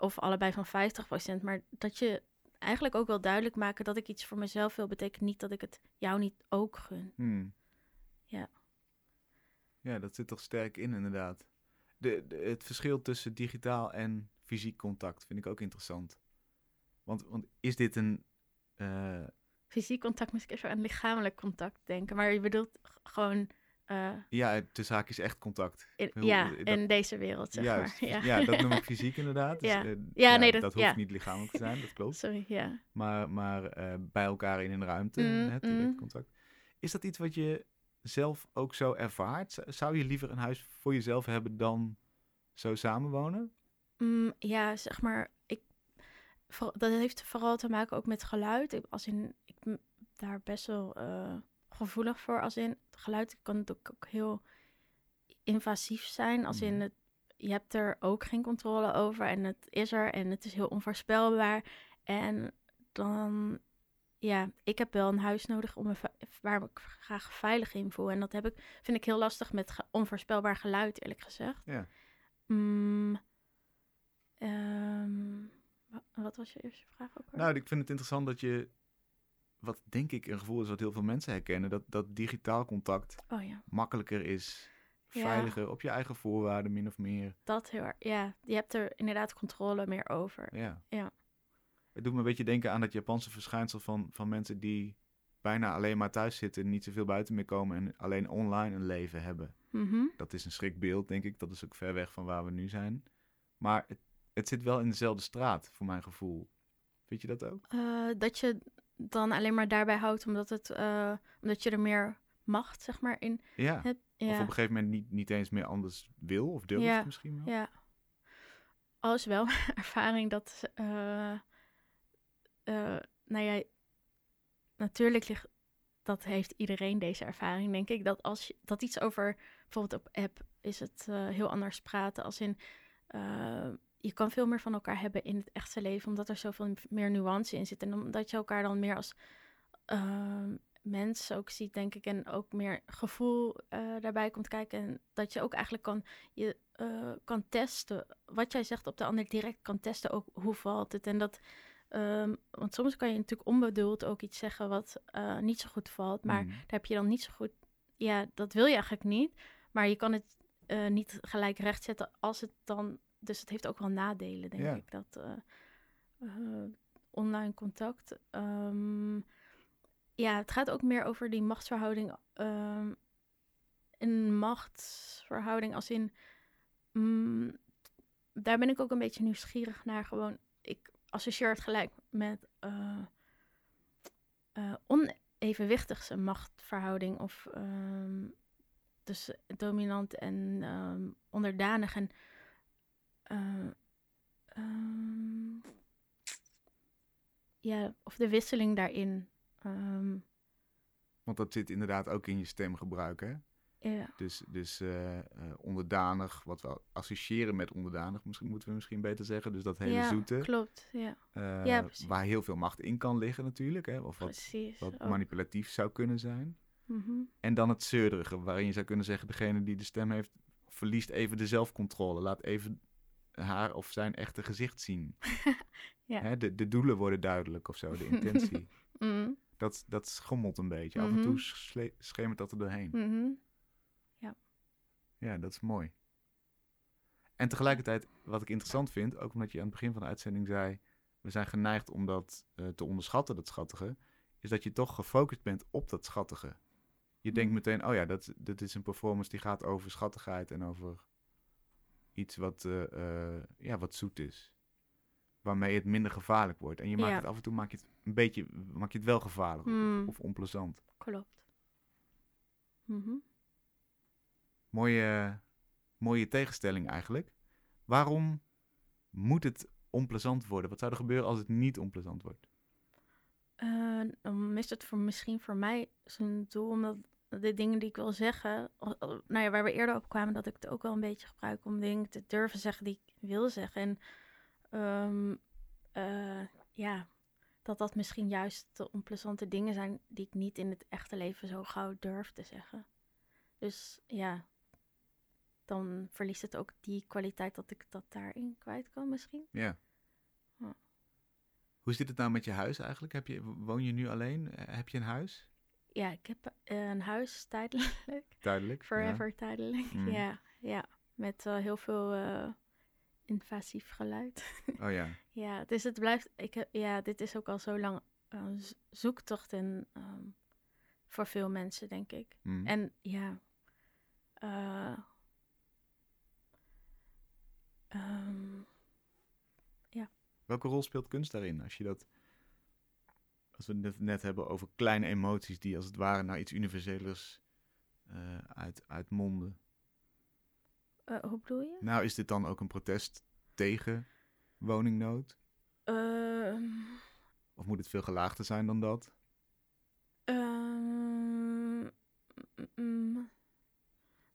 of allebei van 50%. Maar dat je eigenlijk ook wil duidelijk maken dat ik iets voor mezelf wil. Betekent niet dat ik het jou niet ook gun. Hmm. Ja. Ja, dat zit toch sterk in, inderdaad. De, de- het verschil tussen digitaal en fysiek contact vind ik ook interessant. Want, want is dit een. eh, Fysiek contact ik even aan lichamelijk contact denken. Maar je bedoelt gewoon... eh, ja, tussen haakjes echt contact. in, ja, dat- in deze wereld, zeg Juist. maar. Ja. dat noem ik <laughs> fysiek inderdaad. Dus, Ja. eh, Ja, nee, dat- hoeft ja. niet lichamelijk te zijn, dat klopt. <laughs> Sorry, ja. Maar, maar eh, bij elkaar in een ruimte, Mm, direct mm. contact. Is dat iets wat je zelf ook zo ervaart? Zou je liever een huis voor jezelf hebben dan zo samenwonen? Mm, ja, zeg maar, ik, voor- dat heeft vooral te maken ook met geluid. Ik, als in, ik daar best wel eh, gevoelig voor. Als in, het geluid kan natuurlijk ook heel invasief zijn. Als in, Mhm. het, je hebt er ook geen controle over en het is er en het is heel onvoorspelbaar. En dan, ja, ik heb wel een huis nodig om me, waar ik graag veilig in voel. En dat heb ik, vind ik heel lastig met ge- onvoorspelbaar geluid, eerlijk gezegd. Ja. Mm, ehm, wa- wat was je eerste vraag ook? Nou, ik vind het interessant dat je, wat denk ik een gevoel is wat heel veel mensen herkennen, dat, dat digitaal contact oh ja, makkelijker is, Ja. veiliger, op je eigen voorwaarden min of meer. dat heel erg. Ja, je hebt er inderdaad controle meer over. Ja. Ja. Het doet me een beetje denken aan dat Japanse verschijnsel van, van mensen die bijna alleen maar thuis zitten, niet zoveel buiten meer komen en alleen online een leven hebben. Mhm. Dat is een schrikbeeld, denk ik. Dat is ook ver weg van waar we nu zijn. Maar het, het zit wel in dezelfde straat, voor mijn gevoel. Vind je dat ook? Eh, dat je dan alleen maar daarbij houdt omdat, het, eh, omdat je er meer macht, zeg maar, in Ja. hebt. Of op Ja, een gegeven moment niet, niet eens meer anders wil of durft Ja, misschien wel. ja. Al is wel <laughs> ervaring dat, eh, nou ja, natuurlijk ligt, dat heeft iedereen deze ervaring, denk ik. Dat als je dat iets over, bijvoorbeeld op app, is het heel anders praten. Als in, je kan veel meer van elkaar hebben in het echte leven, omdat er zoveel meer nuance in zit. En omdat je elkaar dan meer als ehm, mens ook ziet, denk ik. En ook meer gevoel eh, daarbij komt kijken. En dat je ook eigenlijk kan, je, eh, kan testen. Wat jij zegt op de ander direct kan testen. Ook hoe valt het. En dat. ehm, want soms kan je natuurlijk onbedoeld ook iets zeggen wat eh, niet zo goed valt. Maar Mm. daar heb je dan niet zo goed. Ja, dat wil je eigenlijk niet. Maar je kan het niet gelijk rechtzetten als het dan. Dus het heeft ook wel nadelen, denk Ja. ik. Dat eh, eh, online contact. ehm, ja, het gaat ook meer over die machtsverhouding. ehm, een machtsverhouding als in. mm, daar ben ik ook een beetje nieuwsgierig naar. Gewoon, ik associeer het gelijk met eh eh, onevenwichtigse machtsverhouding. Of ehm, tussen dominant en onderdanig. En eh, ehm, ja, of de wisseling daarin. Ehm, Want dat zit inderdaad ook in je stemgebruik, hè? ja. Dus, dus eh, eh, onderdanig, wat we associëren met onderdanig, misschien moeten we misschien beter zeggen. Dus dat hele ja, zoete, klopt. Ja, Ja, precies. waar heel veel macht in kan liggen natuurlijk, hè? Of wat, precies. wat manipulatief zou kunnen zijn. Mhm. En dan het zeurderige, waarin je zou kunnen zeggen, degene die de stem heeft, verliest even de zelfcontrole. Laat even haar of zijn echte gezicht zien. <laughs> Ja. Hè, de, de doelen worden duidelijk of zo, de intentie. <laughs> Mhm. dat, dat schommelt een beetje. Af en Mhm. toe schemert dat er doorheen. Mhm. Ja, dat is mooi. En tegelijkertijd, wat ik interessant vind, ook omdat je aan het begin van de uitzending zei, we zijn geneigd om dat eh, te onderschatten, dat schattige, is dat je toch gefocust bent op dat schattige. Je denkt meteen, oh ja, dat, dat is een performance die gaat over schattigheid en over iets wat, eh, eh, ja, wat zoet is. Waarmee het minder gevaarlijk wordt. En je maakt Ja. het af en toe maak je het een beetje, maak je het wel gevaarlijk of- Mm. of onplezant. Klopt. Mhm. Mooie, mooie tegenstelling eigenlijk. Waarom moet het onplezant worden? Wat zou er gebeuren als het niet onplezant wordt? Eh, dan is het voor, misschien voor mij zijn doel, omdat de dingen die ik wil zeggen, nou ja, waar we eerder op kwamen, dat ik het ook wel een beetje gebruik om dingen te durven zeggen die ik wil zeggen. En ehm, eh, ja, dat dat misschien juist de onplezante dingen zijn die ik niet in het echte leven zo gauw durf te zeggen. Dus ja, dan verliest het ook die kwaliteit dat ik dat daarin kwijt kan misschien. Ja. Ja. Hoe zit het nou met je huis eigenlijk? Heb je, woon je nu alleen? Eh, Heb je een huis? Ja, ik heb eh, een huis <laughs> tijdelijk. Duidelijk. ja. Forever tijdelijk. Mm. Ja, ja. Met heel veel eh, invasief geluid. <laughs> Oh ja. ja, dus het blijft. Ik, heb- ja, dit is ook al zo lang een zoektocht en, ehm, voor veel mensen, denk ik. Mm. En ja. eh, ehm, Welke rol speelt kunst daarin? Als je dat. Als we het net, hebben over kleine emoties die als het ware naar iets universelers eh uit, uitmonden. eh, hoe bedoel je? Nou, is dit dan ook een protest tegen woningnood? Ehm, Of moet het veel gelaagder zijn dan dat? Ehm, mm, mm.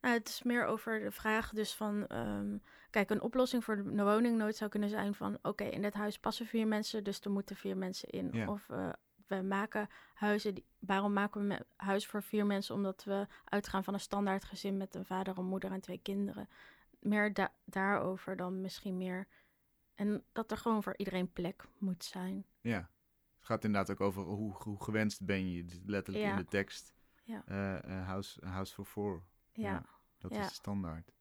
Nou, het is meer over de vraag dus van... ehm, kijk, een oplossing voor de woningnood zou kunnen zijn van... oké, in dit huis passen vier mensen, dus er moeten vier mensen in. Ja. Of eh, we maken huizen... Die, waarom maken we huis voor vier mensen? Omdat we uitgaan van een standaard gezin... met een vader, een moeder en twee kinderen. Meer da- daarover dan misschien meer... En dat er gewoon voor iedereen plek moet zijn. Ja. Het gaat inderdaad ook over hoe, hoe gewenst ben je. Is letterlijk in Ja. de tekst. Ja. Eh, eh, house, house for four. Ja, Ja. Dat Ja. is standaard.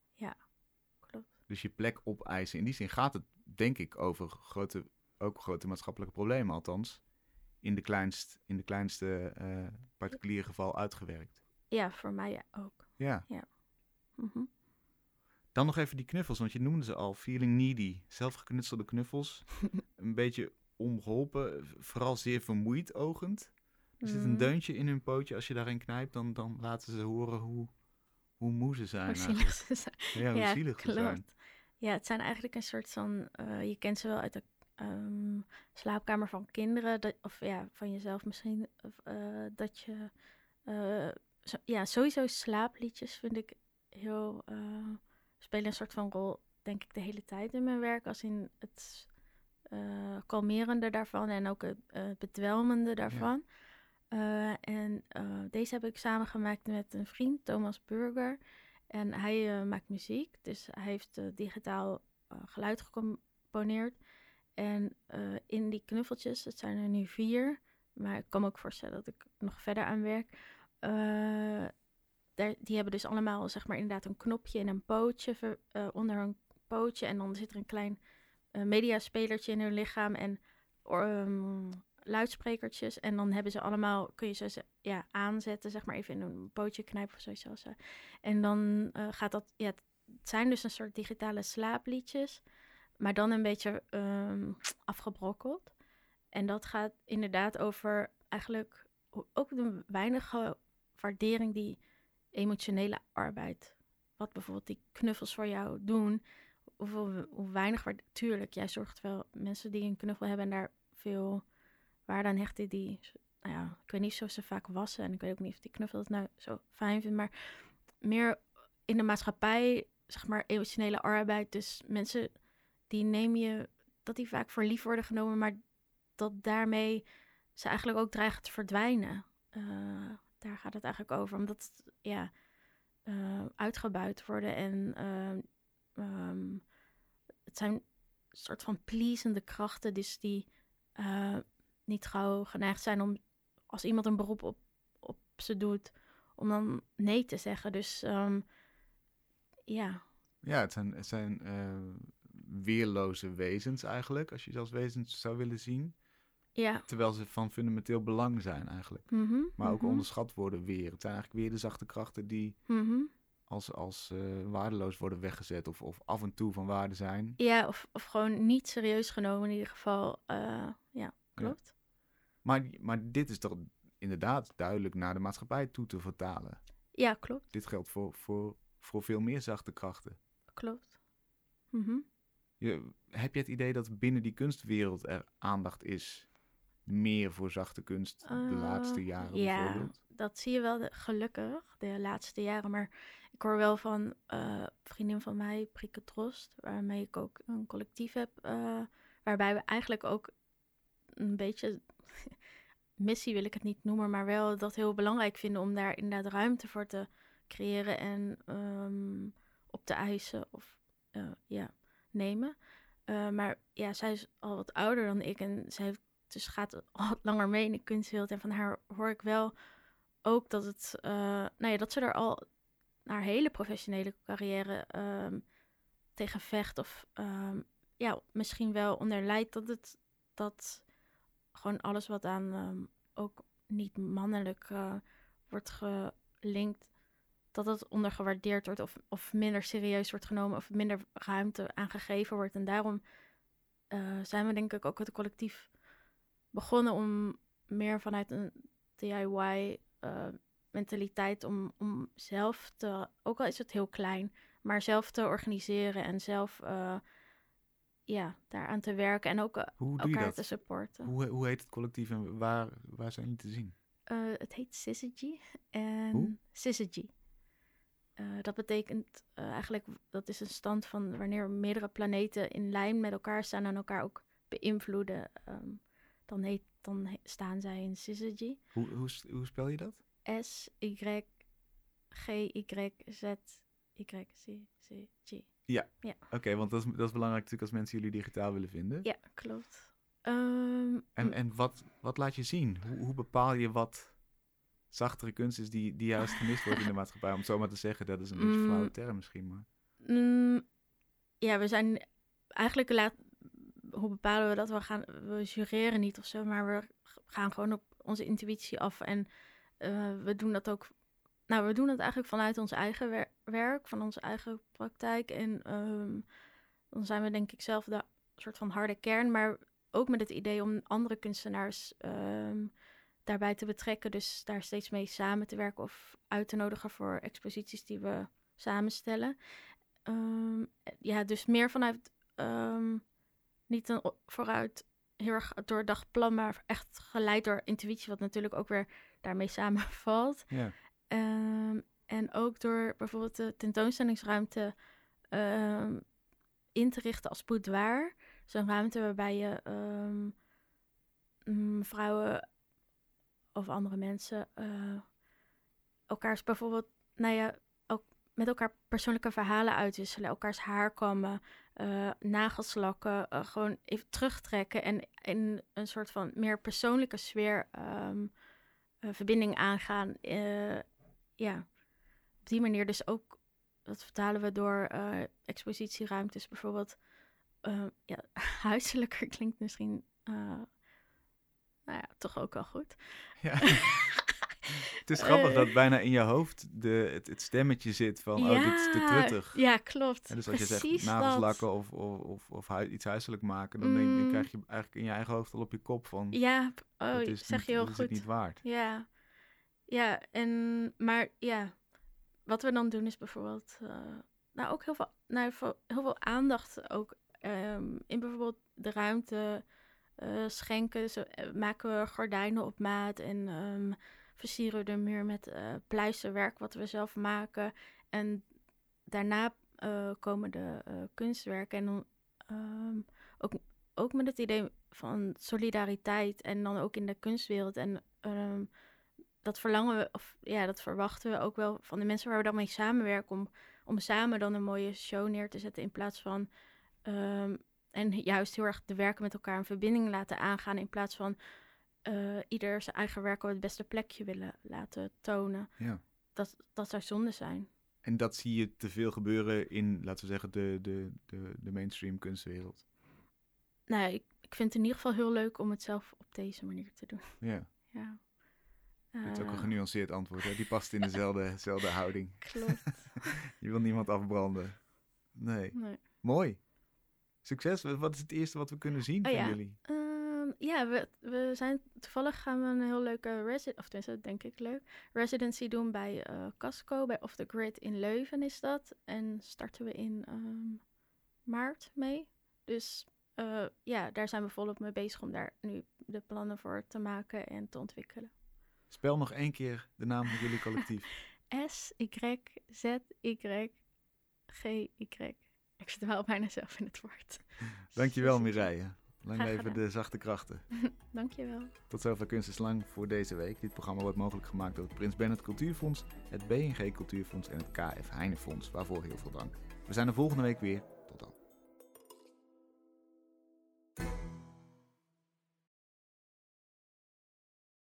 klopt. Dus je plek opeisen. In die zin gaat het, denk ik, over grote, ook grote maatschappelijke problemen, althans. In de, kleinst, in de kleinste eh, particuliere geval uitgewerkt. Ja, voor mij ook. Ja. Mhm. Dan nog even die knuffels, want je noemde ze al. Feeling needy. Zelfgeknutselde knuffels. <laughs> een beetje ongeholpen. Vooral zeer vermoeid ogend. Er zit een Mm. deuntje in hun pootje. Als je daarin knijpt, dan, dan laten ze horen hoe, hoe moe ze zijn. Hoe zielig ze zijn. Ja, hoe zielig ze zijn. Ja, het zijn eigenlijk een soort van... eh, je kent ze wel uit de ehm, slaapkamer van kinderen, dat, of ja, van jezelf misschien, eh, dat je, eh, zo- ja, sowieso slaapliedjes vind ik heel, eh, spelen een soort van rol, denk ik, de hele tijd in mijn werk, als in het kalmerende daarvan en ook het eh, bedwelmende daarvan. En deze heb ik samengemaakt met een vriend, Thomas Burger. En hij maakt muziek, dus hij heeft digitaal geluid gecomponeerd. En eh, in die knuffeltjes, het zijn er nu vier, maar ik kan me ook voorstellen dat ik nog verder aan werk. eh, daar, die hebben dus allemaal, zeg maar, inderdaad een knopje en een pootje eh, onder een pootje. En dan zit er een klein mediaspelertje in hun lichaam en ehm, luidsprekertjes. En dan hebben ze allemaal, kun je ze ja, aanzetten, zeg maar even in een pootje knijpen of zoiets. eh. En dan gaat dat, ja, het zijn dus een soort digitale slaapliedjes, maar dan een beetje ehm, afgebrokkeld. En dat gaat inderdaad over eigenlijk ook de weinige waardering die emotionele arbeid, wat bijvoorbeeld die knuffels voor jou doen, hoe weinig waarde, tuurlijk, jij zorgt wel mensen die een knuffel hebben en daar veel waarde aan hechten, die, nou ja, ik weet niet of ze vaak wassen en ik weet ook niet of die knuffel het nou zo fijn vindt, maar meer in de maatschappij, zeg maar, emotionele arbeid, dus mensen die neem je, dat die vaak voor lief worden genomen, maar dat daarmee ze eigenlijk ook dreigen te verdwijnen. Eh, daar gaat het eigenlijk over, omdat ja, eh, uitgebuit worden en ehm, ehm, het zijn soort van pleasende krachten, dus die eh, niet gauw geneigd zijn om als iemand een beroep op, op ze doet, om dan nee te zeggen. Dus ehm, ja, Ja, het zijn, het zijn weerloze wezens eigenlijk, als je ze als wezens zou willen zien. ja. Terwijl ze van fundamenteel belang zijn eigenlijk. mhm, Maar ook mhm, onderschat worden weer. Het zijn eigenlijk weer de zachte krachten die mhm. als, als eh, waardeloos worden weggezet of, of af en toe van waarde zijn. Ja, of, of gewoon niet serieus genomen in ieder geval. eh, ja, klopt. Maar, maar dit is toch inderdaad duidelijk naar de maatschappij toe te vertalen. Ja, klopt. Dit geldt voor, voor, voor veel meer zachte krachten. Klopt. Mhm. Je, heb je het idee dat binnen die kunstwereld er aandacht is meer voor zachte kunst de Eh, laatste jaren ja. bijvoorbeeld? Dat zie je wel de- gelukkig de laatste jaren. Maar ik hoor wel van een vriendin van mij, Prikke Trost, waarmee ik ook een collectief heb. eh, waarbij we eigenlijk ook een beetje <laughs> missie wil ik het niet noemen, maar wel dat heel belangrijk vinden om daar inderdaad ruimte voor te creëren en ehm, op te eisen of ja, nemen. Eh, maar ja, zij is al wat ouder dan ik en zij heeft, dus gaat <laughs> al wat langer mee in de kunstwereld. En van haar hoor ik wel ook dat het, eh, nou ja, dat ze er al haar hele professionele carrière ehm, tegen vecht of ehm, ja, misschien wel onder lijdt dat het dat gewoon alles wat aan ehm, ook niet mannelijk eh, wordt gelinkt, dat dat ondergewaardeerd wordt of, of minder serieus wordt genomen of minder ruimte aangegeven wordt. En daarom eh, zijn we denk ik ook het collectief begonnen om meer vanuit een DIY eh, mentaliteit om, om zelf te, ook al is het heel klein, maar zelf te organiseren en zelf uh, ja, daaraan te werken en ook elkaar te supporten. Hoe, hoe heet het collectief en waar, waar zijn jullie te zien? Uh, het heet Syzygy. En? Syzygy. Uh, dat betekent uh, eigenlijk, dat is een stand van wanneer meerdere planeten in lijn met elkaar staan en elkaar ook beïnvloeden. Um, dan, heet, dan he staan zij in Syzygy. Hoe, hoe, hoe spel je dat? S-Y-G-Y-Z-Y-C-C-G. Ja, ja. oké, okay, want dat is, dat is belangrijk natuurlijk als mensen jullie digitaal willen vinden. Ja, klopt. Um, en en wat, wat laat je zien? Hoe, hoe bepaal je wat zachtere kunst is die, die juist gemist wordt in de <laughs> maatschappij? Om het zo maar te zeggen, dat is een beetje een flauwe term misschien, maar... Mm, ja, we zijn eigenlijk laat... Hoe bepalen we dat? We, gaan, we jureren niet of zo, maar we gaan gewoon op onze intuïtie af. En uh, we doen dat ook... Nou, we doen het eigenlijk vanuit ons eigen wer werk, van onze eigen praktijk. En um, dan zijn we denk ik zelf de soort van harde kern, maar ook met het idee om andere kunstenaars um, daarbij te betrekken. Dus daar steeds mee samen te werken of uit te nodigen voor exposities die we samenstellen. Um, ja, dus meer vanuit um, niet een vooruit heel erg doordacht plan, maar echt geleid door intuïtie, wat natuurlijk ook weer daarmee <laughs> samenvalt. Ja. Ehm, en ook door bijvoorbeeld de tentoonstellingsruimte ehm, in te richten als boudoir. Zo'n ruimte waarbij je ehm, vrouwen of andere mensen eh, elkaars bijvoorbeeld, nou ja, ook met elkaar persoonlijke verhalen uitwisselen, elkaars haar kammen, eh, nagels eh, gewoon even terugtrekken en in een soort van meer persoonlijke sfeer ehm, eh, verbinding aangaan. Ja, op die manier dus ook, dat vertalen we door expositieruimtes bijvoorbeeld. ja, <laughs> huiselijker klinkt misschien, nou ja, toch ook wel goed. Ja. <laughs> het is grappig Eh. dat bijna in je hoofd de, het, het stemmetje zit van, oh, dit is te Ja, truttig. Ja, klopt. En dus als je zegt nagels dat. lakken of, of, of, of hui- iets huiselijk maken, dan, denk, dan Mm. krijg je eigenlijk in je eigen hoofd al op je kop van, Ja, oh, dat is zeg niet, je heel dat is niet waard. Ja, ja, en maar ja, wat we dan doen is bijvoorbeeld, eh, nou ook heel veel, nou, heel veel aandacht ook ehm, in bijvoorbeeld de ruimte eh, schenken. Zo eh, maken we gordijnen op maat en ehm, versieren we de muur met eh pleisterwerk wat we zelf maken. En daarna komen de kunstwerken en ehm, ook, ook met het idee van solidariteit en dan ook in de kunstwereld. En ehm, dat verlangen we, of ja, dat verwachten we ook wel van de mensen waar we dan mee samenwerken. Om, om samen dan een mooie show neer te zetten in plaats van. En juist heel erg de werken met elkaar een verbinding laten aangaan. In plaats van eh, ieder zijn eigen werk op het beste plekje willen laten tonen. Ja. Dat, dat zou zonde zijn. En dat zie je te veel gebeuren in, laten we zeggen, de, de, de, de mainstream kunstwereld. Nou, ja, ik, ik vind het in ieder geval heel leuk om het zelf op deze manier te doen. Ja, Ja. het is ook een Eh, genuanceerd antwoord. Hè? Die past in dezelfde, <laughs> dezelfde houding. Klopt. <laughs> Je wil niemand afbranden. Nee. Nee. Mooi. Succes. Wat is het eerste wat we kunnen zien Oh van ja. jullie? Ehm, ja, we, we zijn toevallig gaan we een heel leuke resi- of tenminste denk ik leuk residency doen bij eh, Casco, bij Off the Grid in Leuven is dat. En starten we in ehm, maart mee. Dus eh, ja, daar zijn we volop mee bezig om daar nu de plannen voor te maken en te ontwikkelen. Spel nog één keer de naam van jullie collectief. <laughs> S Y Z Y G Y. Ik zit wel bijna zelf in het woord. <laughs> Dankjewel Mireille. Lang Graag leven gedaan. de zachte krachten. <laughs> Dankjewel. Tot zover Kunst is Lang voor deze week. Dit programma wordt mogelijk gemaakt door het Prins Bernhard Cultuurfonds, het BNG Cultuurfonds en het KF Heinefonds. Waarvoor heel veel dank. We zijn er volgende week weer.